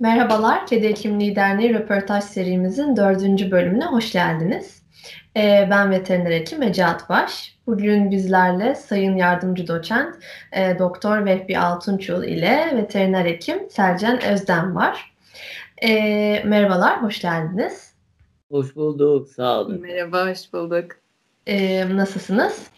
Merhabalar, Kedi Hekimliği Derneği röportaj serimizin dördüncü bölümüne hoş geldiniz. Ee, ben veteriner hekim Ece Atbaş. Bugün bizlerle Sayın Yardımcı Doçent e, Doktor Vehbi Altunçul ile veteriner hekim Selcan Özden var. Ee, merhabalar, hoş geldiniz. Hoş bulduk, sağ olun. Merhaba, hoş bulduk. Ee, nasılsınız?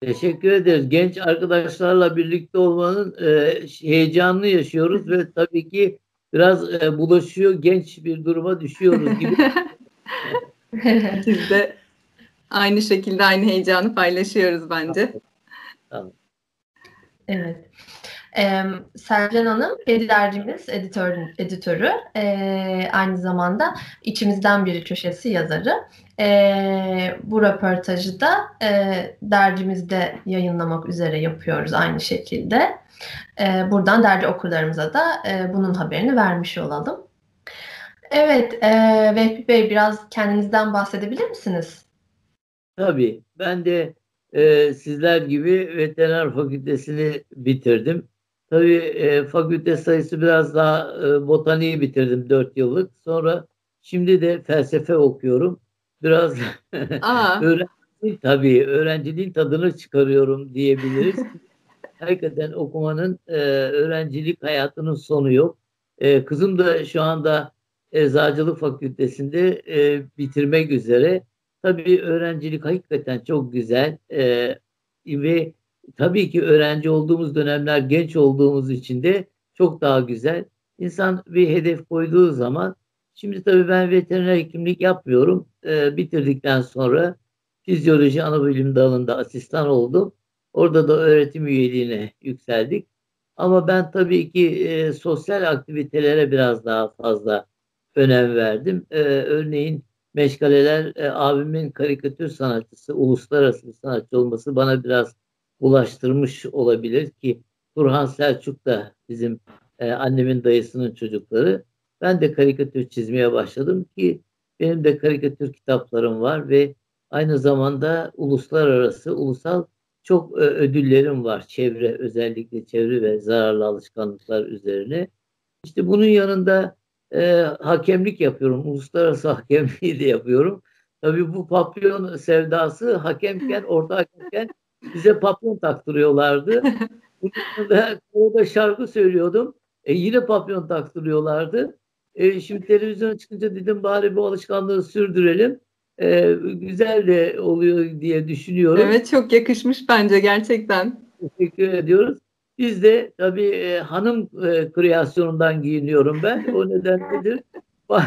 Teşekkür ederiz. Genç arkadaşlarla birlikte olmanın e, heyecanını yaşıyoruz ve tabii ki biraz e, bulaşıyor, genç bir duruma düşüyoruz gibi. Biz de aynı şekilde aynı heyecanı paylaşıyoruz bence. Tamam. Evet. Ee, Sercan Hanım, Kedi Dergimiz editör, editörü, ee, aynı zamanda içimizden biri köşesi yazarı. Ee, bu röportajı da e, dergimizde yayınlamak üzere yapıyoruz aynı şekilde. Ee, buradan dergi okurlarımıza da e, bunun haberini vermiş olalım. Evet, e, Vehbi Bey biraz kendinizden bahsedebilir misiniz? Tabii, ben de e, sizler gibi veteriner fakültesini bitirdim. Tabii e, fakülte sayısı biraz daha e, botaniği bitirdim 4 yıllık. Sonra şimdi de felsefe okuyorum. Biraz öğrenciliğin tabii öğrenciliğin tadını çıkarıyorum diyebiliriz. Hakikaten okumanın e, öğrencilik hayatının sonu yok. E, kızım da şu anda Eczacılık Fakültesinde e, bitirmek üzere. Tabii öğrencilik hakikaten çok güzel e, ve tabii ki öğrenci olduğumuz dönemler genç olduğumuz için de çok daha güzel. İnsan bir hedef koyduğu zaman şimdi tabii ben veteriner hekimlik yapmıyorum. Ee, bitirdikten sonra fizyoloji anabilim dalında asistan oldum. Orada da öğretim üyeliğine yükseldik. Ama ben tabii ki e, sosyal aktivitelere biraz daha fazla önem verdim. E, örneğin meşgaleler e, abimin karikatür sanatçısı, uluslararası bir sanatçı olması bana biraz ulaştırmış olabilir ki Turhan Selçuk da bizim e, annemin dayısının çocukları. Ben de karikatür çizmeye başladım ki benim de karikatür kitaplarım var ve aynı zamanda uluslararası, ulusal çok e, ödüllerim var. Çevre, özellikle çevre ve zararlı alışkanlıklar üzerine. İşte bunun yanında e, hakemlik yapıyorum. Uluslararası hakemliği de yapıyorum. Tabii bu papyon sevdası hakemken, orta hakemken bize papyon taktırıyorlardı. Burada orada şarkı söylüyordum. E, yine papyon taktırıyorlardı. E, şimdi televizyona çıkınca dedim bari bu alışkanlığı sürdürelim. E, güzel de oluyor diye düşünüyorum. Evet çok yakışmış bence gerçekten. Teşekkür ediyoruz. Biz de tabii e, hanım e, kreasyonundan giyiniyorum ben. O nedenledir.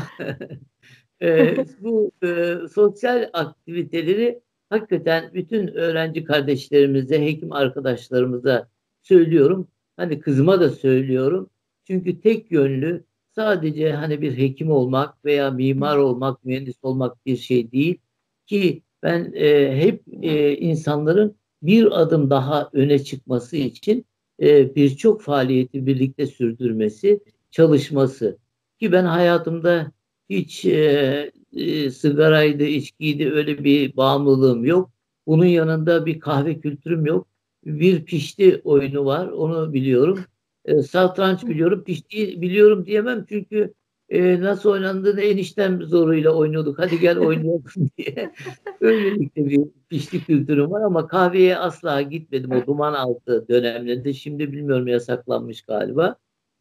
e, bu e, sosyal aktiviteleri hakikaten bütün öğrenci kardeşlerimize, hekim arkadaşlarımıza söylüyorum. Hani kızıma da söylüyorum. Çünkü tek yönlü sadece hani bir hekim olmak veya mimar olmak, mühendis olmak bir şey değil ki ben e, hep e, insanların bir adım daha öne çıkması için e, birçok faaliyeti birlikte sürdürmesi, çalışması ki ben hayatımda hiç e, e, sigaraydı, içkiydi öyle bir bağımlılığım yok. Bunun yanında bir kahve kültürüm yok. Bir pişti oyunu var, onu biliyorum. E, satranç biliyorum, pişti biliyorum diyemem çünkü e, nasıl oynandığını eniştem zoruyla oynuyorduk. Hadi gel oynayalım diye. Öylelikle bir pişti kültürüm var ama kahveye asla gitmedim o duman altı dönemlerinde. Şimdi bilmiyorum yasaklanmış galiba.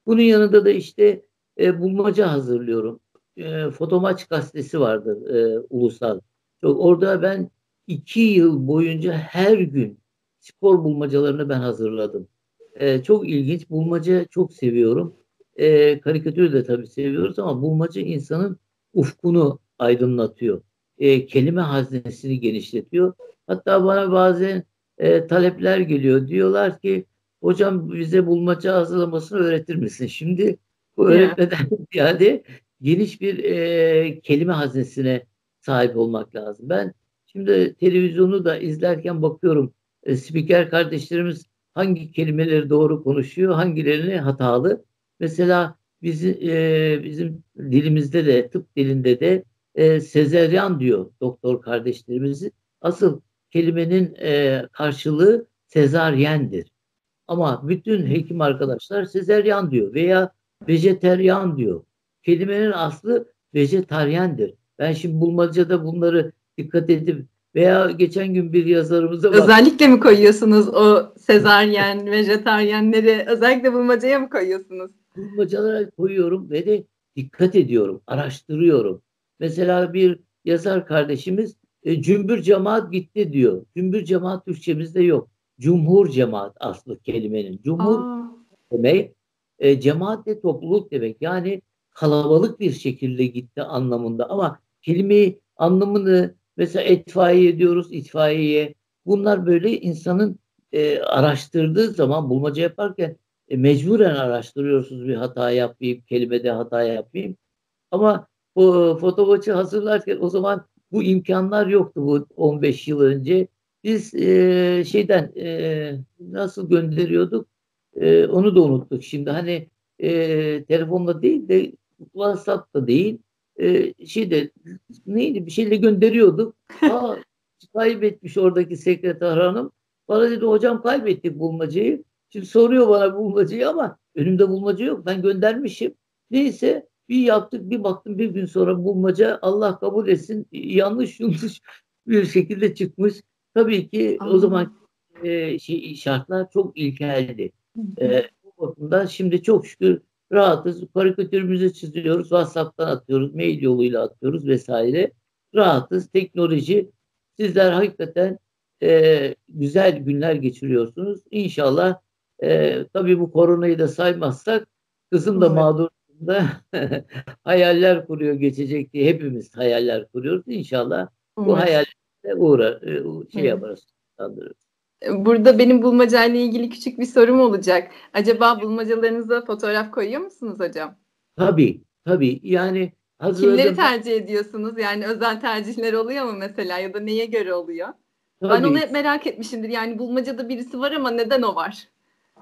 Bunun yanında da işte e, bulmaca hazırlıyorum e, Fotomaç gazetesi vardır e, ulusal. Çok, orada ben iki yıl boyunca her gün spor bulmacalarını ben hazırladım. E, çok ilginç. Bulmaca çok seviyorum. E, karikatürü de tabii seviyoruz ama bulmaca insanın ufkunu aydınlatıyor. E, kelime haznesini genişletiyor. Hatta bana bazen e, talepler geliyor. Diyorlar ki hocam bize bulmaca hazırlamasını öğretir misin? Şimdi bu öğretmeden ziyade geniş bir e, kelime haznesine sahip olmak lazım. Ben şimdi televizyonu da izlerken bakıyorum e, spiker kardeşlerimiz hangi kelimeleri doğru konuşuyor, hangilerini hatalı. Mesela bizim e, bizim dilimizde de tıp dilinde de e, sezeryan diyor doktor kardeşlerimiz. Asıl kelimenin e, karşılığı sezaryendir. Ama bütün hekim arkadaşlar sezeryan diyor veya vejeteryan diyor. Kelimenin aslı vejetaryendir. Ben şimdi bulmacada bunları dikkat edip veya geçen gün bir yazarımıza bak. Özellikle mi koyuyorsunuz o sezaryen, vejetaryenleri özellikle bulmacaya mı koyuyorsunuz? Bulmacalara koyuyorum ve de dikkat ediyorum, araştırıyorum. Mesela bir yazar kardeşimiz e, cümbür cemaat gitti diyor. Cümbür cemaat Türkçemizde yok. Cumhur cemaat aslı kelimenin. Cumhur Aa, demek e, cemaat de topluluk demek. Yani kalabalık bir şekilde gitti anlamında ama kelimeyi anlamını mesela itfaiye diyoruz itfaiye. Bunlar böyle insanın e, araştırdığı zaman bulmaca yaparken e, mecburen araştırıyorsunuz bir hata yapmayayım, kelimede hata yapmayayım. Ama o fotoğrafı hazırlarken o zaman bu imkanlar yoktu bu 15 yıl önce. Biz e, şeyden e, nasıl gönderiyorduk e, onu da unuttuk. Şimdi hani e, telefonla değil de WhatsApp'ta değil e, şeyde neydi bir şeyle gönderiyorduk. Aa, kaybetmiş oradaki sekreter hanım. Bana dedi hocam kaybettik bulmacayı. Şimdi soruyor bana bulmacayı ama önümde bulmaca yok. Ben göndermişim. Neyse bir yaptık bir baktım bir gün sonra bulmaca Allah kabul etsin yanlış yanlış bir şekilde çıkmış. Tabii ki Aa. o zaman e, şey, şartlar çok ilkeldi. E, bu bakımdan şimdi çok şükür rahatız. Karikatürümüzü çiziyoruz. WhatsApp'tan atıyoruz. Mail yoluyla atıyoruz vesaire. Rahatız. Teknoloji. Sizler hakikaten e, güzel günler geçiriyorsunuz. İnşallah e, tabii bu koronayı da saymazsak kızım da Evet. mağdur da hayaller kuruyor geçecek diye hepimiz hayaller kuruyoruz. İnşallah bu umarım. hayallere uğrar, e, şey yaparız. sandırırız. Burada benim bulmacayla ilgili küçük bir sorum olacak. Acaba bulmacalarınıza fotoğraf koyuyor musunuz hocam? Tabii, tabii. Yani hazırladığım, Kimleri tercih ediyorsunuz? Yani özel tercihler oluyor mu mesela ya da neye göre oluyor? Ben tabii, onu hep merak etmişimdir. Yani bulmacada birisi var ama neden o var?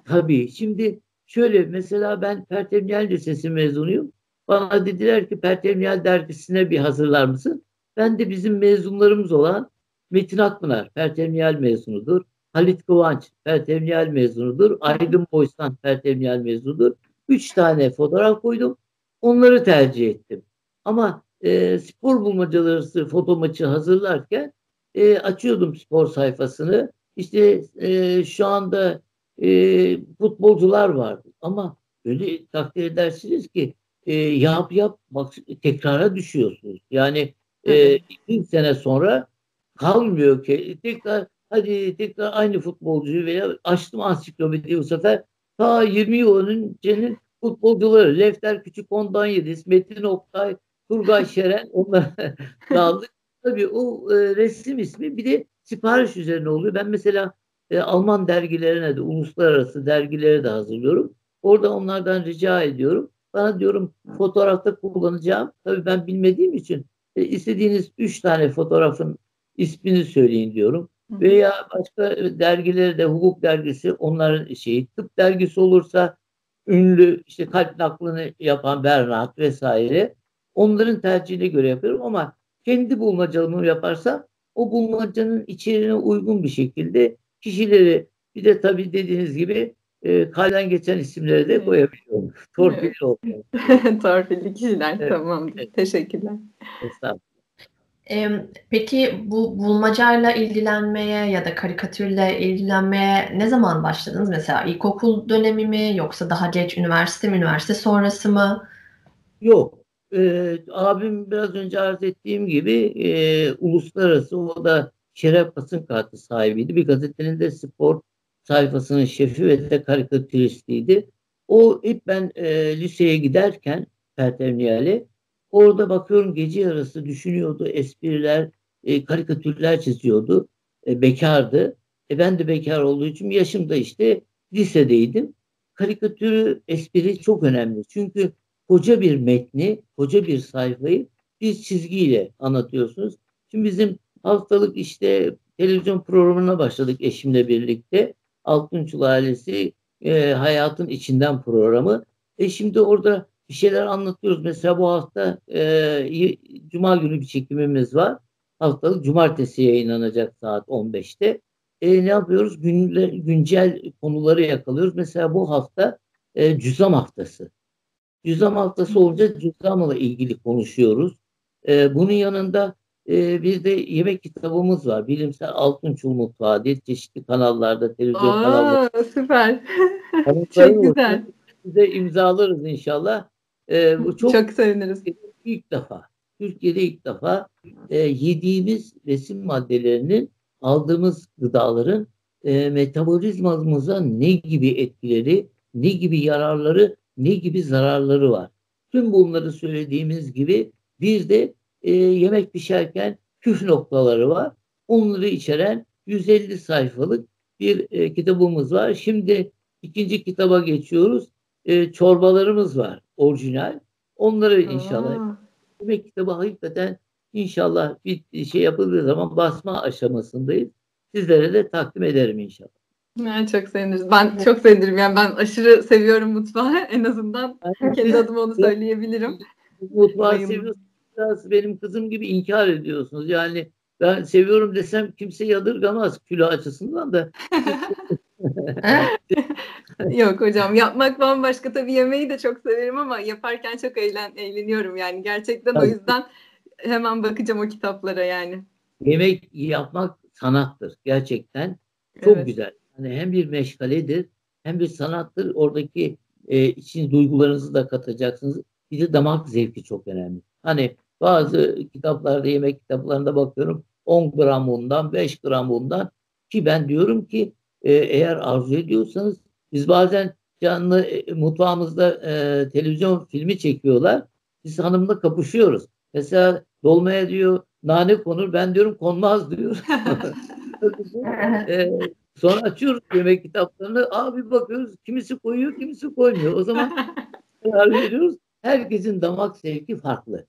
tabii. Şimdi şöyle mesela ben Pertemniyel Lisesi mezunuyum. Bana dediler ki Pertemniyel dergisine bir hazırlar mısın? Ben de bizim mezunlarımız olan Metin Akpınar Pertemniyel mezunudur. Halit Kıvanç Pertemniyel mezunudur. Aydın Boysan Pertemniyel mezunudur. Üç tane fotoğraf koydum. Onları tercih ettim. Ama e, spor bulmacaları foto maçı hazırlarken e, açıyordum spor sayfasını. İşte e, şu anda e, futbolcular vardı. Ama öyle takdir edersiniz ki e, yap yap bak tekrara düşüyorsunuz. Yani e, iki sene sonra kalmıyor ki tekrar hadi tekrar aynı futbolcuyu veya açtım ansiklopediyi bu sefer ta 20 yıl öncenin futbolcuları Lefter Küçük ondan Yediz, Metin Oktay, Turgay Şeren onlar daldık. Tabii o e, resim ismi bir de sipariş üzerine oluyor. Ben mesela e, Alman dergilerine de uluslararası dergilere de hazırlıyorum. Orada onlardan rica ediyorum. Bana diyorum fotoğrafta kullanacağım. Tabii ben bilmediğim için e, istediğiniz üç tane fotoğrafın ismini söyleyin diyorum. Veya başka dergileri de hukuk dergisi onların şeyi tıp dergisi olursa ünlü işte kalp naklını yapan Bernard vesaire onların tercihine göre yapıyorum ama kendi bulmacalımı yaparsam o bulmacanın içeriğine uygun bir şekilde kişileri bir de tabii dediğiniz gibi e, kalden geçen isimleri de Evet. koyabiliyorum. Torpil Evet. olmuyor. Torpilli kişiler. Evet, Tamamdır. evet. Teşekkürler. Estağfurullah. Em, Peki bu bulmacayla ilgilenmeye ya da karikatürle ilgilenmeye ne zaman başladınız? Mesela ilkokul dönemi mi yoksa daha geç üniversite mi, üniversite sonrası mı? Yok. Ee, abim biraz önce arz ettiğim gibi e, uluslararası o da şeref basın kartı sahibiydi. Bir gazetenin de spor sayfasının şefi ve de karikatüristiydi. O hep ben e, liseye giderken Pertemniyel'e orada bakıyorum gece yarısı düşünüyordu. Espriler, e, karikatürler çiziyordu. E, bekardı. E, ben de bekar olduğu için yaşım da işte lisedeydim. Karikatürü, espri çok önemli. Çünkü koca bir metni, koca bir sayfayı bir çizgiyle anlatıyorsunuz. Şimdi bizim haftalık işte televizyon programına başladık eşimle birlikte. Altunçul ailesi e, hayatın içinden programı. E şimdi orada bir şeyler anlatıyoruz. Mesela bu hafta e, Cuma günü bir çekimimiz var. Haftalık Cumartesi yayınlanacak saat 15'te. E, ne yapıyoruz? Günle, güncel konuları yakalıyoruz. Mesela bu hafta e, cüzam haftası. Cüzdan haftası olunca cüzdanla ilgili konuşuyoruz. E, bunun yanında e, bir de yemek kitabımız var. Bilimsel Altın Çul Mutfağı diye çeşitli kanallarda, televizyon Aa, kanallarda. süper. Çok güzel. Size imzalarız inşallah. E, bu çok, Çok seviniriz. ilk defa. Türkiye'de ilk defa e, yediğimiz besin maddelerinin aldığımız gıdaların e, metabolizmamıza ne gibi etkileri, ne gibi yararları, ne gibi zararları var. Tüm bunları söylediğimiz gibi bir de e, yemek pişerken püf noktaları var. Onları içeren 150 sayfalık bir e, kitabımız var. Şimdi ikinci kitaba geçiyoruz. E, çorbalarımız var orijinal. Onları inşallah Aa, yemek kitabı hakikaten inşallah bir şey yapıldığı zaman basma aşamasındayız. Sizlere de takdim ederim inşallah. yani çok seviniriz. Ben çok sevinirim. Yani ben aşırı seviyorum mutfağı. En azından kendi adıma onu söyleyebilirim. Mutfağı seviyorsunuz. Biraz benim kızım gibi inkar ediyorsunuz. Yani ben seviyorum desem kimse yadırgamaz kilo açısından da. Yok hocam yapmak bambaşka tabii yemeği de çok severim ama yaparken çok eğlen, eğleniyorum yani gerçekten o Tabii. yüzden hemen bakacağım o kitaplara yani. Yemek yapmak sanattır gerçekten. Çok Evet. güzel. Yani hem bir meşgaledir hem bir sanattır. Oradaki e, için duygularınızı da katacaksınız. Bir de damak zevki çok önemli. Hani bazı kitaplarda yemek kitaplarında bakıyorum 10 gram bundan 5 gram bundan ki ben diyorum ki e, eğer arzu ediyorsanız biz bazen canlı e, mutfağımızda e, televizyon filmi çekiyorlar. Biz hanımla kapışıyoruz. Mesela dolmaya diyor nane konur ben diyorum konmaz diyor. Ee, sonra açıyoruz yemek kitaplarını. Abi bakıyoruz kimisi koyuyor kimisi koymuyor. O zaman karar veriyoruz. Herkesin damak zevki farklı.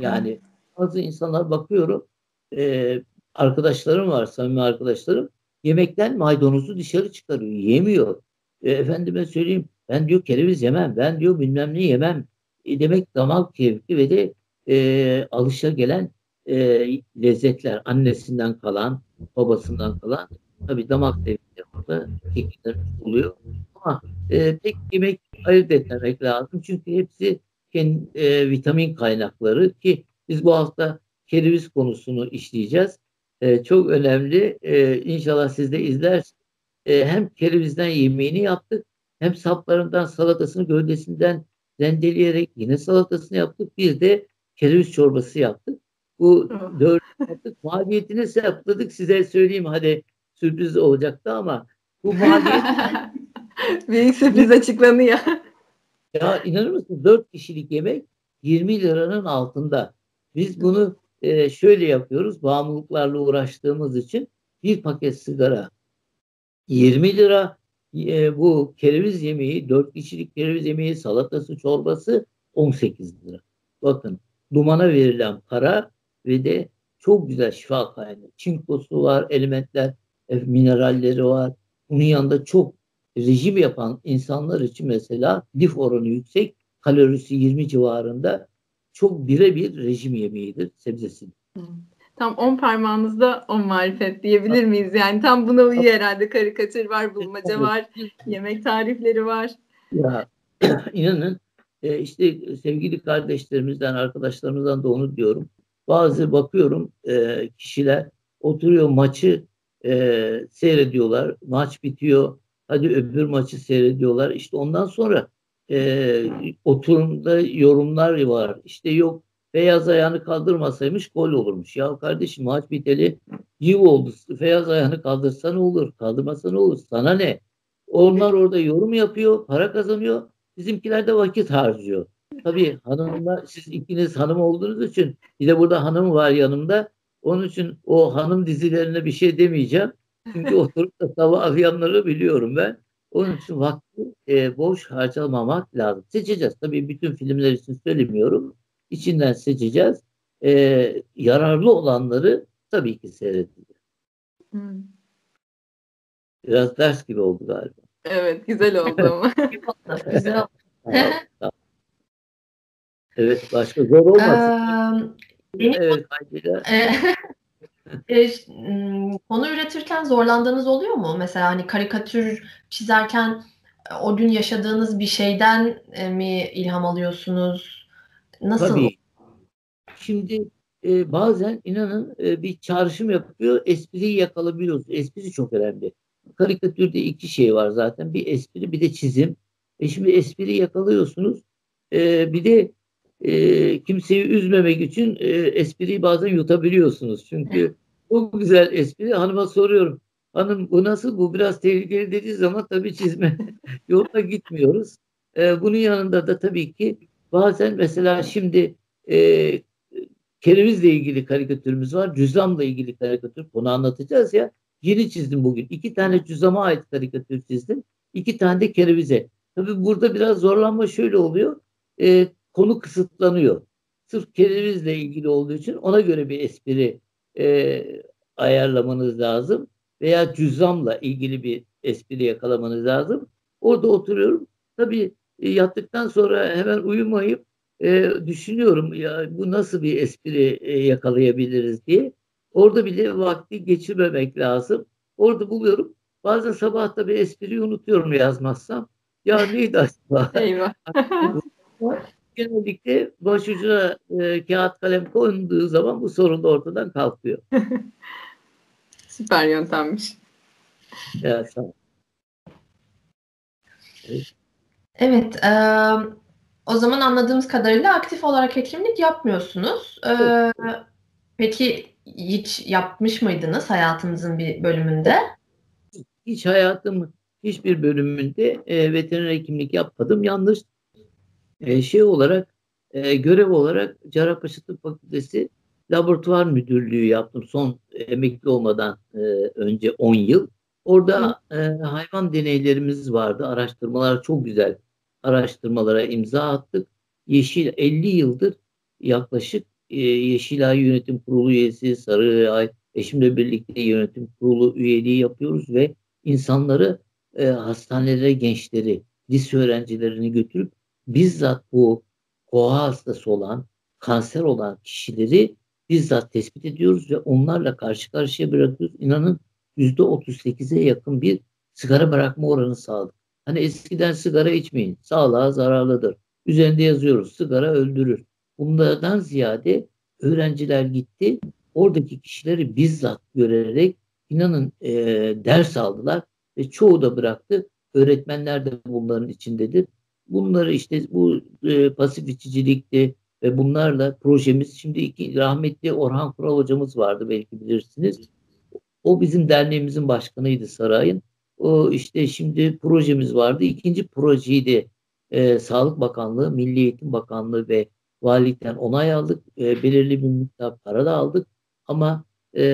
Yani bazı insanlar bakıyorum e, arkadaşlarım var samimi arkadaşlarım yemekten maydanozu dışarı çıkarıyor. Yemiyor. E, efendime söyleyeyim ben diyor kereviz yemem. Ben diyor bilmem ne yemem. E, demek damak zevki ve de e, alışa gelen e, lezzetler annesinden kalan babasından kalan tabii damak zevkleri orada şekiller oluyor. Ama e, tek yemek ayırt etmemek lazım. Çünkü hepsi e, vitamin kaynakları ki biz bu hafta kereviz konusunu işleyeceğiz. E, çok önemli. E, inşallah siz de izlersiniz. E, hem kerevizden yemeğini yaptık hem saplarından salatasını gövdesinden rendeleyerek yine salatasını yaptık. Bir de kereviz çorbası yaptık. Bu dört yaptık. Maliyetini hesapladık. Size söyleyeyim hadi sürpriz olacaktı ama bu maliyet Büyük sürpriz açıklanıyor. Ya inanır mısın 4 kişilik yemek 20 liranın altında. Biz bunu e, şöyle yapıyoruz. Bağımlılıklarla uğraştığımız için bir paket sigara 20 lira e, bu kereviz yemeği 4 kişilik kereviz yemeği salatası çorbası 18 lira. Bakın dumana verilen para ve de çok güzel şifa kaynağı. Çinkosu var, elementler, e, mineralleri var. Bunun yanında çok rejim yapan insanlar için mesela lif oranı yüksek, kalorisi 20 civarında çok birebir rejim yemeğidir sebzesi. Tam 10 parmağımızda 10 marifet diyebilir miyiz? Yani tam buna uyuyor herhalde. Karikatür var, bulmaca var, yemek tarifleri var. Ya inanın e, işte sevgili kardeşlerimizden, arkadaşlarımızdan da onu diyorum. Bazı bakıyorum e, kişiler oturuyor maçı e, seyrediyorlar. Maç bitiyor. Hadi öbür maçı seyrediyorlar. İşte ondan sonra e, oturumda yorumlar var. İşte yok Feyyaz ayağını kaldırmasaymış gol olurmuş. Ya kardeşim maç biteli yıl oldu. Feyyaz ayağını kaldırsa ne olur? Kaldırmasa ne olur? Sana ne? Onlar orada yorum yapıyor, para kazanıyor. Bizimkiler de vakit harcıyor. Tabii hanımlar, siz ikiniz hanım olduğunuz için bir de burada hanım var yanımda. Onun için o hanım dizilerine bir şey demeyeceğim. Çünkü oturup da sabah arayanları biliyorum ben. Onun için vakti e, boş harcamamak lazım. Seçeceğiz. Tabii bütün filmler için söylemiyorum. İçinden seçeceğiz. E, yararlı olanları tabii ki seyredeceğiz. Hmm. Biraz ders gibi oldu galiba. Evet, güzel oldu ama. Güzel. Tamam, tamam. Evet, başka zor olmasın. Ee, benim- evet. E, e, konu üretirken zorlandığınız oluyor mu? Mesela hani karikatür çizerken o gün yaşadığınız bir şeyden e, mi ilham alıyorsunuz? Nasıl? Tabii. Şimdi e, bazen inanın e, bir çağrışım yapıyor, espriyi yakalabiliyoruz. Espri çok önemli. Karikatürde iki şey var zaten. Bir espri, bir de çizim. E şimdi espri yakalıyorsunuz. E, bir de e, kimseyi üzmemek için e, espriyi bazen yutabiliyorsunuz. Çünkü o güzel espri hanıma soruyorum. Hanım bu nasıl? Bu biraz tehlikeli dediği zaman tabii çizme yoluna gitmiyoruz. E, bunun yanında da tabii ki bazen mesela şimdi e, kerevizle ilgili karikatürümüz var. Cüzamla ilgili karikatür. Bunu anlatacağız ya. Yeni çizdim bugün. İki tane cüzama ait karikatür çizdim. İki tane de kerevize. Tabii burada biraz zorlanma şöyle oluyor. E, konu kısıtlanıyor. Sırf kerevizle ilgili olduğu için ona göre bir espri e, ayarlamanız lazım. Veya cüzamla ilgili bir espri yakalamanız lazım. Orada oturuyorum. Tabii e, yattıktan sonra hemen uyumayıp e, düşünüyorum ya bu nasıl bir espri e, yakalayabiliriz diye. Orada bile vakti geçirmemek lazım. Orada buluyorum. Bazen sabah da bir espriyi unutuyorum yazmazsam. Ya neydi acaba? Eyvah. Genellikle başucuna e, kağıt kalem konduğu zaman bu sorun da ortadan kalkıyor. Süper yöntemmiş. Ya, sağ ol. Evet. E, o zaman anladığımız kadarıyla aktif olarak hekimlik yapmıyorsunuz. E, peki hiç yapmış mıydınız hayatınızın bir bölümünde? Hiç hayatım hiçbir bölümünde e, veteriner hekimlik yapmadım. Yalnız e, şey olarak e, görev olarak Cerrahpaşa Tıp Fakültesi laboratuvar müdürlüğü yaptım son emekli olmadan e, önce 10 yıl. Orada e, hayvan deneylerimiz vardı. Araştırmalar çok güzel araştırmalara imza attık. Yeşil 50 yıldır yaklaşık e, Yeşilay Yönetim Kurulu üyesi, Sarıay eşimle birlikte yönetim kurulu üyeliği yapıyoruz ve insanları e, hastanelere gençleri, lise öğrencilerini götürüp bizzat bu koa hastası olan, kanser olan kişileri bizzat tespit ediyoruz ve onlarla karşı karşıya bırakıyoruz. İnanın %38'e yakın bir sigara bırakma oranı sağladık. Hani eskiden sigara içmeyin, sağlığa zararlıdır. Üzerinde yazıyoruz, sigara öldürür. Bunlardan ziyade öğrenciler gitti, oradaki kişileri bizzat görerek inanın e, ders aldılar ve çoğu da bıraktı. Öğretmenler de bunların içindedir. Bunları işte bu e, pasif içicilikti ve bunlarla projemiz şimdi iki, rahmetli Orhan Kural hocamız vardı belki bilirsiniz. O bizim derneğimizin başkanıydı sarayın. O işte şimdi projemiz vardı. İkinci projeyi de e, Sağlık Bakanlığı, Milli Eğitim Bakanlığı ve valilikten onay aldık. E, belirli bir miktar para da aldık. Ama e,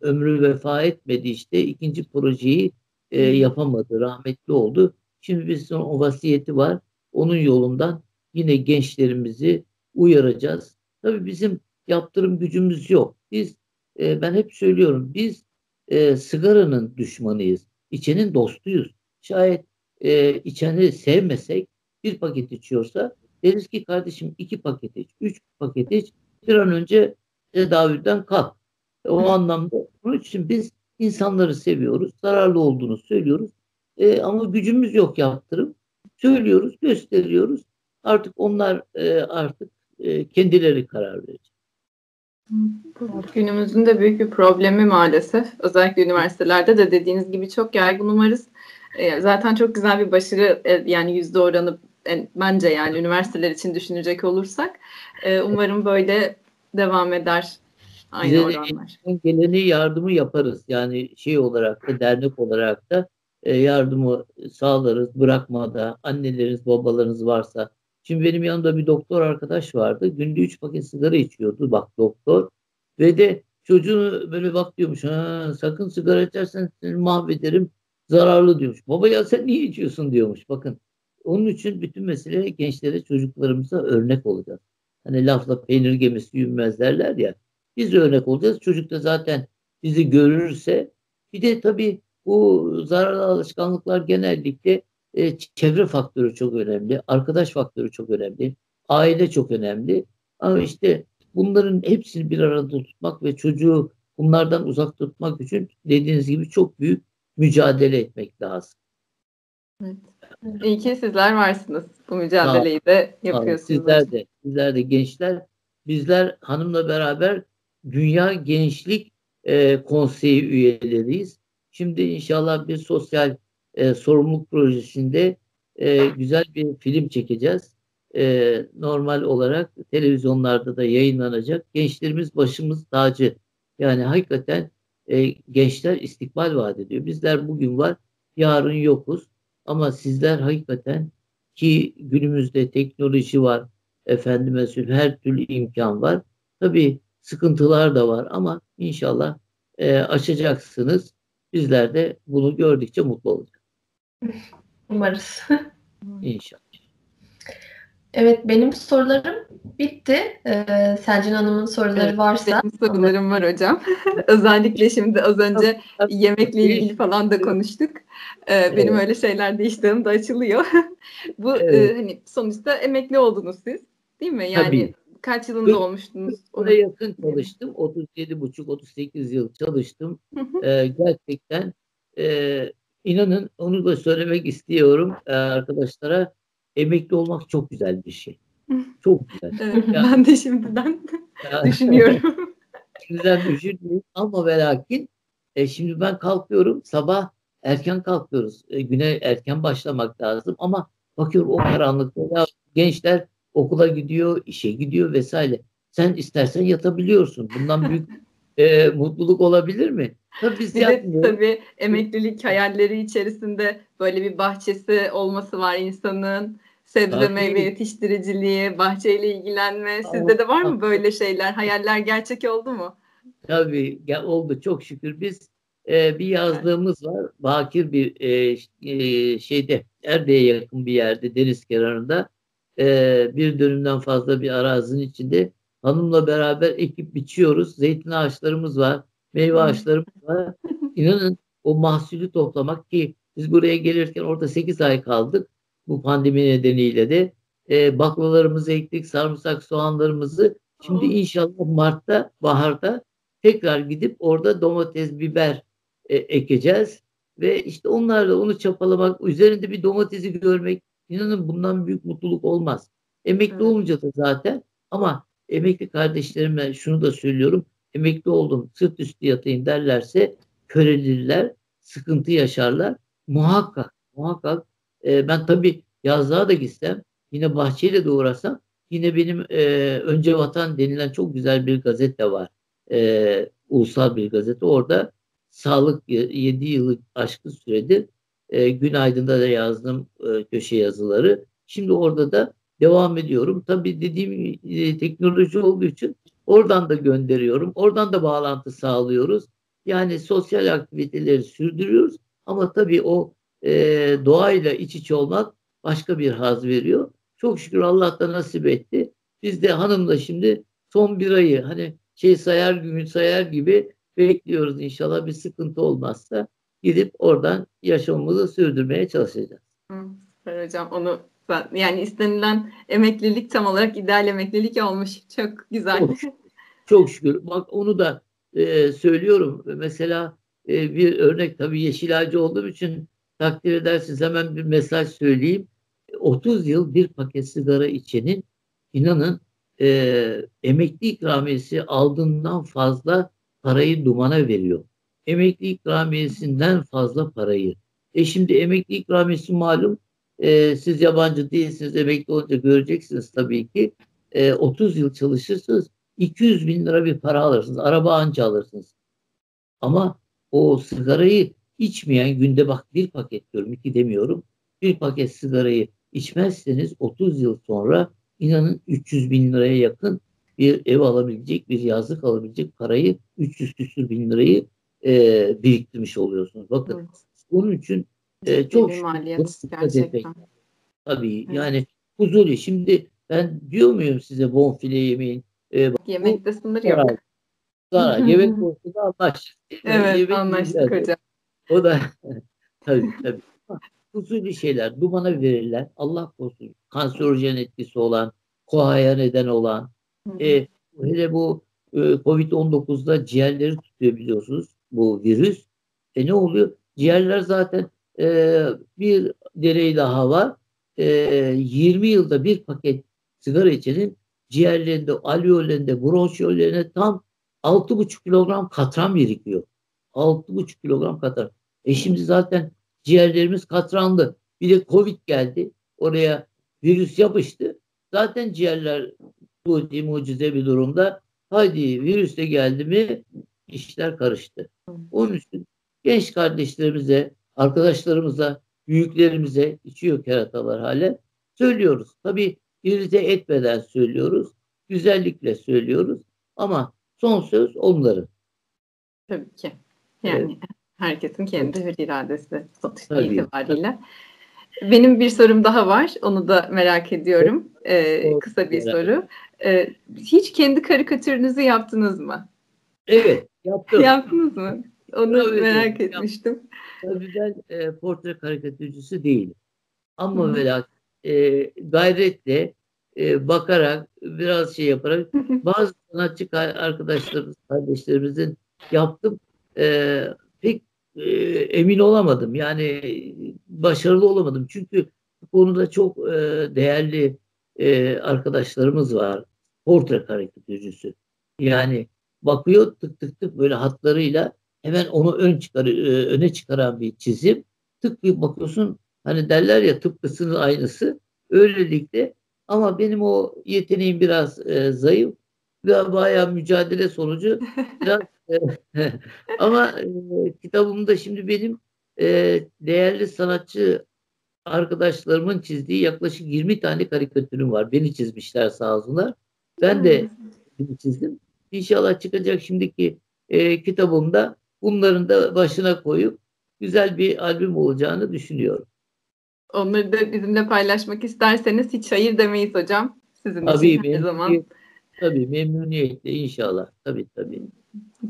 ömrü vefa etmedi işte. ikinci projeyi e, yapamadı. Rahmetli oldu. Şimdi bizim o vasiyeti var. Onun yolundan yine gençlerimizi uyaracağız. Tabii bizim yaptırım gücümüz yok. Biz e, ben hep söylüyorum biz e, sigaranın düşmanıyız. İçenin dostuyuz. Şayet e, içeni sevmesek bir paket içiyorsa deriz ki kardeşim iki paket iç, üç paket iç bir an önce tedaviden kalk. E, o anlamda bunun için biz insanları seviyoruz. Zararlı olduğunu söylüyoruz. E, ama gücümüz yok yaptırım. Söylüyoruz, gösteriyoruz. Artık onlar e, artık e, kendileri karar verecek. Günümüzün de büyük bir problemi maalesef. Özellikle üniversitelerde de dediğiniz gibi çok yaygın umarız. E, zaten çok güzel bir başarı e, yani yüzde oranı e, bence yani üniversiteler için düşünecek olursak e, umarım böyle devam eder aynı Bize oranlar. Geleni yardımı yaparız. Yani şey olarak da dernek olarak da e, yardımı sağlarız. Bırakmada anneleriniz babalarınız varsa Şimdi benim yanımda bir doktor arkadaş vardı. Günde 3 paket sigara içiyordu bak doktor. Ve de çocuğunu böyle bak diyormuş. Sakın sigara içersen seni mahvederim. Zararlı diyormuş. Baba ya sen niye içiyorsun diyormuş. Bakın onun için bütün mesele gençlere çocuklarımıza örnek olacağız. Hani lafla peynir gemisi yünmez derler ya. Biz örnek olacağız. Çocuk da zaten bizi görürse bir de tabii bu zararlı alışkanlıklar genellikle e, çevre faktörü çok önemli, arkadaş faktörü çok önemli, aile çok önemli. Ama işte bunların hepsini bir arada tutmak ve çocuğu bunlardan uzak tutmak için dediğiniz gibi çok büyük mücadele etmek lazım. Evet. İyi ki sizler varsınız. Bu mücadeleyi de yapıyorsunuz. Sizler de, sizler de gençler. Bizler hanımla beraber Dünya Gençlik e, Konseyi üyeleriyiz. Şimdi inşallah bir sosyal e, sorumluluk projesinde e, güzel bir film çekeceğiz. E, normal olarak televizyonlarda da yayınlanacak. Gençlerimiz başımız tacı. Yani hakikaten e, gençler istikbal vaat ediyor. Bizler bugün var, yarın yokuz. Ama sizler hakikaten ki günümüzde teknoloji var, efendime söyleyeyim her türlü imkan var. Tabii sıkıntılar da var ama inşallah e, aşacaksınız. Bizler de bunu gördükçe mutlu olacağız. Umarız. İnşallah. Evet benim sorularım bitti. Ee, Selcin Hanım'ın soruları evet, varsa. Benim sorularım var hocam. Özellikle şimdi az önce yemekle ilgili falan da konuştuk. Ee, evet. Benim öyle şeyler de iştahım da açılıyor. Bu evet. e, hani sonuçta emekli oldunuz siz değil mi? Yani Tabii. Kaç yılında olmuştunuz? Oraya yakın çalıştım. 37,5-38 yıl çalıştım. ee, gerçekten e, inanın onu da söylemek istiyorum e, arkadaşlara emekli olmak çok güzel bir şey. Çok güzel. Evet, yani, ben de şimdiden yani, düşünüyorum. şimdiden düşünüyorum ama ve lakin e, şimdi ben kalkıyorum sabah erken kalkıyoruz. E, güne erken başlamak lazım ama bakıyorum o karanlıkta ya gençler okula gidiyor, işe gidiyor vesaire. Sen istersen yatabiliyorsun. Bundan büyük e, mutluluk olabilir mi? Tabii biz bir de tabii emeklilik hayalleri içerisinde böyle bir bahçesi olması var insanın. Sebze tabii. meyve yetiştiriciliği, bahçeyle ilgilenme. Sizde de var mı böyle şeyler? Hayaller gerçek oldu mu? Tabii oldu çok şükür. Biz e, bir yazlığımız var. Bakir bir e, e, şeyde Erde'ye yakın bir yerde deniz kenarında e, bir dönümden fazla bir arazinin içinde hanımla beraber ekip biçiyoruz. Zeytin ağaçlarımız var meyve ağaçlarımız var. İnanın o mahsulü toplamak ki biz buraya gelirken orada 8 ay kaldık. Bu pandemi nedeniyle de e, baklalarımızı ektik, sarımsak soğanlarımızı. Şimdi inşallah Mart'ta, baharda tekrar gidip orada domates, biber e, ekeceğiz. Ve işte onlarla onu çapalamak, üzerinde bir domatesi görmek inanın bundan büyük mutluluk olmaz. Emekli olunca da zaten ama emekli kardeşlerime şunu da söylüyorum emekli oldum sırt üstü yatayım derlerse körelirler, sıkıntı yaşarlar. Muhakkak, muhakkak e, ben tabii yazlığa da gitsem yine bahçeyle de uğrasam yine benim e, Önce Vatan denilen çok güzel bir gazete var. E, ulusal bir gazete. Orada sağlık 7 yıllık aşkın süredir e, Günaydın'da da yazdım e, köşe yazıları. Şimdi orada da devam ediyorum. Tabii dediğim e, teknoloji olduğu için Oradan da gönderiyorum. Oradan da bağlantı sağlıyoruz. Yani sosyal aktiviteleri sürdürüyoruz. Ama tabii o e, doğayla iç içe olmak başka bir haz veriyor. Çok şükür Allah da nasip etti. Biz de hanımla şimdi son bir ayı hani şey sayar gün sayar gibi bekliyoruz inşallah bir sıkıntı olmazsa gidip oradan yaşamımızı sürdürmeye çalışacağız. Süper hocam onu yani istenilen emeklilik tam olarak ideal emeklilik olmuş. Çok güzel. Çok, çok şükür. Bak onu da e, söylüyorum. Mesela e, bir örnek tabii yeşil ağacı olduğum için takdir edersiniz hemen bir mesaj söyleyeyim. 30 yıl bir paket sigara içenin inanın e, emekli ikramiyesi aldığından fazla parayı dumana veriyor. Emekli ikramiyesinden fazla parayı. E şimdi emekli ikramiyesi malum e, siz yabancı değilsiniz emekli olunca göreceksiniz tabii ki. E, 30 yıl çalışırsınız 200 bin lira bir para alırsınız. Araba anca alırsınız. Ama o sigarayı içmeyen günde bak bir paket diyorum iki demiyorum. Bir paket sigarayı içmezseniz 30 yıl sonra inanın 300 bin liraya yakın bir ev alabilecek, bir yazlık alabilecek parayı 300 küsür bin lirayı e, biriktirmiş oluyorsunuz. Bakın evet. onun için e, çok bir maliyet gerçekten. Tabii evet. yani huzuri. Şimdi ben diyor muyum size bonfile yemeyin? E, Yemekte sınır yok. Zarar. Yemek konusunda anlaştık. Evet Yemek anlaştık hocam. O da tabii tabii. Huzurlu şeyler dumana verirler. Allah korusun kanserojen etkisi olan, kohaya neden olan, e, hele bu e, Covid-19'da ciğerleri tutuyor biliyorsunuz bu virüs. E ne oluyor? Ciğerler zaten e, bir deney daha var. E, 20 yılda bir paket sigara içenin ciğerlerinde, alveollerinde, bronşiyollerine tam 6,5 kilogram katran birikiyor. 6,5 kilogram katran. E şimdi zaten ciğerlerimiz katranlı. Bir de Covid geldi. Oraya virüs yapıştı. Zaten ciğerler bu mucize bir durumda. Haydi virüs de geldi mi işler karıştı. Onun için genç kardeşlerimize, arkadaşlarımıza, büyüklerimize içiyor keratalar hale söylüyoruz. Tabii irite etmeden söylüyoruz. Güzellikle söylüyoruz. Ama son söz onların. Tabii ki. Yani evet. herkesin kendi hür iradesi sonuçta itibariyle. Benim bir sorum daha var. Onu da merak ediyorum. Ee, kısa bir soru. Ee, hiç kendi karikatürünüzü yaptınız mı? Evet, yaptım. Yaptınız mı? Onu Tabii merak de, etmiştim. Tabii ben e, portre karikatürcüsü değilim. Ama merak e, gayretle e, bakarak biraz şey yaparak bazı sanatçı arkadaşlarımız, kardeşlerimizin yaptım. E, pek e, emin olamadım. Yani başarılı olamadım. Çünkü bu konuda çok e, değerli e, arkadaşlarımız var. Portre karikatürcüsü. Yani bakıyor tık tık tık böyle hatlarıyla hemen onu ön çıkar, e, öne çıkaran bir çizim. Tık bir bakıyorsun hani derler ya tıpkısının aynısı. Öylelikle ama benim o yeteneğim biraz e, zayıf ve bayağı mücadele sonucu biraz e, ama e, kitabımda şimdi benim e, değerli sanatçı arkadaşlarımın çizdiği yaklaşık 20 tane karikatürüm var. Beni çizmişler sağ olsunlar. Ben de çizdim. İnşallah çıkacak şimdiki e, kitabımda bunların da başına koyup güzel bir albüm olacağını düşünüyorum. Onları da bizimle paylaşmak isterseniz hiç hayır demeyiz hocam. Sizin tabii, için her zaman. Tabii memnuniyetle inşallah. Tabii tabii.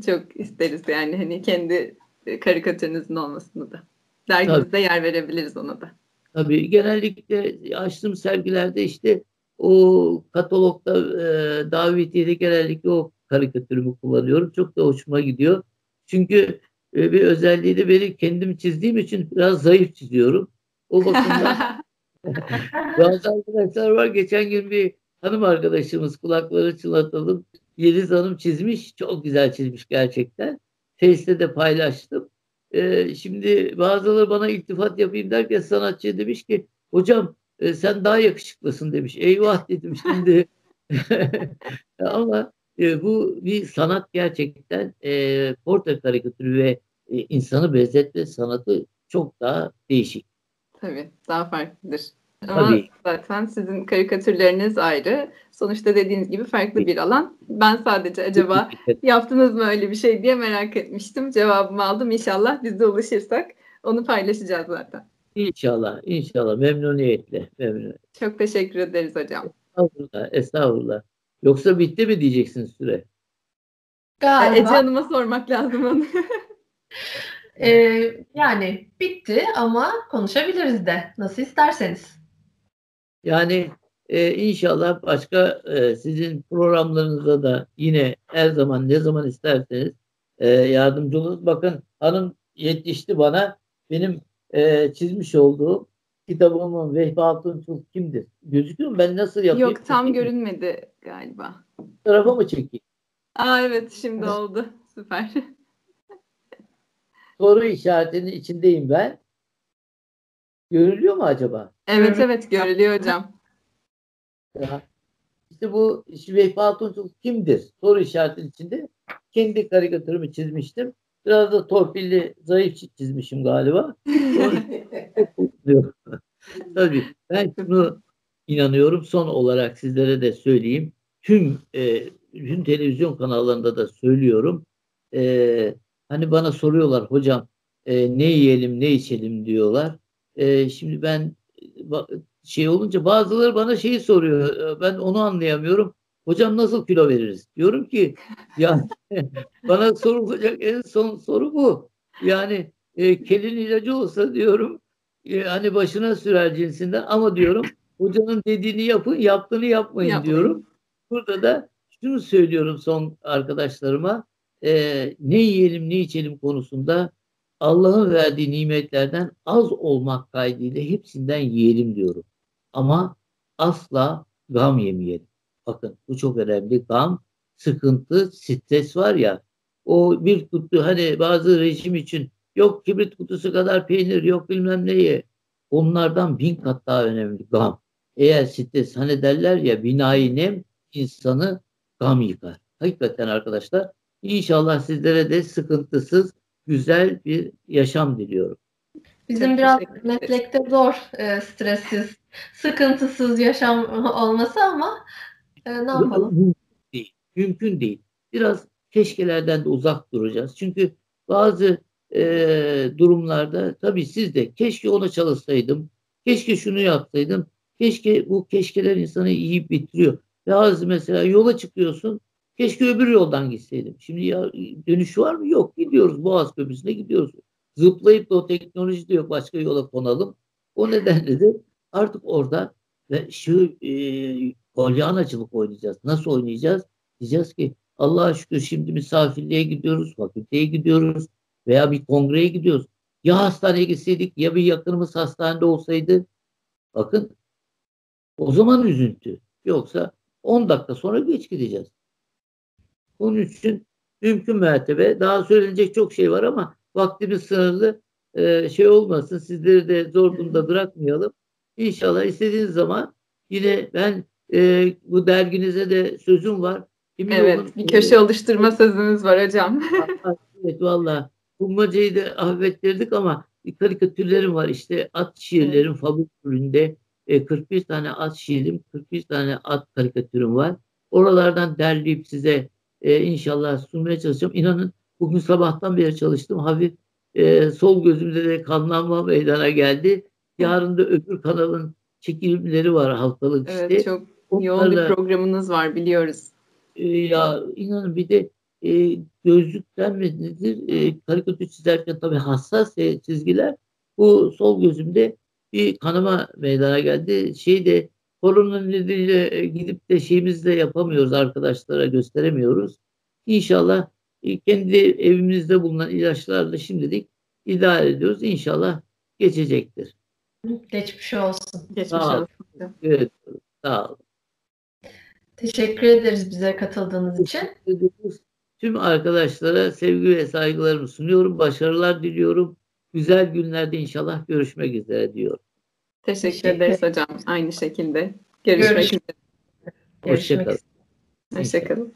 Çok isteriz yani hani kendi karikatürünüzün olmasını da. Dergimizde tabii. yer verebiliriz ona da. Tabii genellikle açtığım sergilerde işte o katalogda e, davetiyede genellikle o karikatürümü kullanıyorum. Çok da hoşuma gidiyor. Çünkü e, bir özelliği de beni kendim çizdiğim için biraz zayıf çiziyorum. O bakımdan bazı arkadaşlar var. Geçen gün bir hanım arkadaşımız kulakları çınlatalım. Yeliz Hanım çizmiş. Çok güzel çizmiş gerçekten. Face'te de paylaştım. Ee, şimdi bazıları bana iltifat yapayım derken sanatçı demiş ki hocam e, sen daha yakışıklısın demiş. Eyvah dedim şimdi. Ama e, bu bir sanat gerçekten e, portre karikatürü ve e, insanı benzetme sanatı çok daha değişik. Tabii daha farklıdır. Ama Tabii. zaten sizin karikatürleriniz ayrı. Sonuçta dediğiniz gibi farklı bir alan. Ben sadece acaba yaptınız mı öyle bir şey diye merak etmiştim. Cevabımı aldım. İnşallah biz de ulaşırsak onu paylaşacağız zaten. İnşallah, inşallah. Memnuniyetle. memnuniyetle. Çok teşekkür ederiz hocam. Estağfurullah, estağfurullah. Yoksa bitti mi diyeceksin süre? Galiba. Ece Hanım'a sormak lazım onu. ee, yani bitti ama konuşabiliriz de. Nasıl isterseniz. Yani e, inşallah başka e, sizin programlarınızda da yine her zaman ne zaman isterseniz e, yardımcı oluruz. Bakın hanım yetişti bana. Benim e, çizmiş olduğum kitabımın Vehbi Altunçul kimdir? Gözüküyor mu? Ben nasıl yapayım? Yok tam görünmedi galiba. Tarafa mı çekeyim? Aa evet şimdi oldu. Süper. Soru işaretinin içindeyim ben. Görülüyor mu acaba? Evet evet görülüyor hocam. İşte bu Vehbi Altunçul kimdir? Soru işaretinin içinde. Kendi karikatürümü çizmiştim. Biraz da torpilli, zayıf çizmişim galiba. Tabii ben şunu inanıyorum. Son olarak sizlere de söyleyeyim. Tüm e, tüm televizyon kanallarında da söylüyorum. E, hani bana soruyorlar hocam e, ne yiyelim ne içelim diyorlar. E, şimdi ben şey olunca bazıları bana şeyi soruyor. Ben onu anlayamıyorum. Hocam nasıl kilo veririz? Diyorum ki ya bana sorulacak en son soru bu. Yani e, kelin ilacı olsa diyorum e, hani başına sürer cinsinden ama diyorum hocanın dediğini yapın yaptığını yapmayın, yapmayın. diyorum. Burada da şunu söylüyorum son arkadaşlarıma e, ne yiyelim ne içelim konusunda Allah'ın verdiği nimetlerden az olmak kaydıyla hepsinden yiyelim diyorum. Ama asla gam yemeyelim. Bakın bu çok önemli. Gam, sıkıntı, stres var ya o bir kutu hani bazı rejim için yok kibrit kutusu kadar peynir yok bilmem neye. Onlardan bin kat daha önemli gam. Eğer stres hani derler ya binayı nem insanı gam yıkar. Hakikaten arkadaşlar inşallah sizlere de sıkıntısız güzel bir yaşam diliyorum. Bizim Çok biraz meslekte zor e, stressiz, sıkıntısız yaşam olması ama e, ne yapalım? Mümkün değil. Mümkün değil. Biraz keşkelerden de uzak duracağız. Çünkü bazı e, durumlarda tabii siz de keşke ona çalışsaydım, keşke şunu yapsaydım, keşke bu keşkeler insanı iyi bitiriyor. Bazı mesela yola çıkıyorsun, keşke öbür yoldan gitseydim. Şimdi ya dönüş var mı? Yok. Gidiyoruz Boğaz Köprüsü'ne gidiyoruz. Zıplayıp da o teknoloji diyor başka yola konalım. O nedenle de artık orada ve şu e, polyanacılık oynayacağız. Nasıl oynayacağız? Diyeceğiz ki Allah'a şükür şimdi misafirliğe gidiyoruz, fakülteye gidiyoruz veya bir kongreye gidiyoruz. Ya hastaneye gitseydik ya bir yakınımız hastanede olsaydı. Bakın o zaman üzüntü. Yoksa 10 dakika sonra geç gideceğiz. Onun için mümkün mertebe daha söylenecek çok şey var ama vaktimiz sınırlı. Ee, şey olmasın sizleri de zor durumda bırakmayalım. İnşallah istediğiniz zaman yine ben e, bu derginize de sözüm var. Emin Evet, olun, bir köşe oluşturma sözünüz var hocam. Evet valla. Bulmacayı da ahvettirdik ama karikatürlerim var. İşte at şiirlerim fabrik e, 41 tane at şiirim, 41 tane at karikatürüm var. Oralardan derleyip size e, inşallah sunmaya çalışacağım. İnanın bugün sabahtan beri çalıştım. Hafif e, sol gözümde de kanlanma meydana geldi. Yarın da öbür kanalın çekimleri var haftalık işte. Evet, çok yoğun bir Onlarla- programınız var biliyoruz. e, ya inanın bir de e, gözlükten mi nedir e, karikatür çizerken tabii hassas e, çizgiler bu sol gözümde bir kanama meydana geldi. Şey de korona nedeniyle e, gidip de şeyimizle yapamıyoruz arkadaşlara gösteremiyoruz. İnşallah e, kendi evimizde bulunan ilaçlarla şimdilik idare ediyoruz. İnşallah geçecektir. Geçmiş olsun. Geçmiş Sağ ol. olsun. Evet, sağ olun. Teşekkür ederiz bize katıldığınız için. ediyoruz. Tüm arkadaşlara sevgi ve saygılarımı sunuyorum. Başarılar diliyorum. Güzel günlerde inşallah görüşmek üzere diyorum. Teşekkür ederiz hocam. Aynı şekilde. Görüşmek Görüşmek üzere. Hoşçakalın. Hoşçakalın.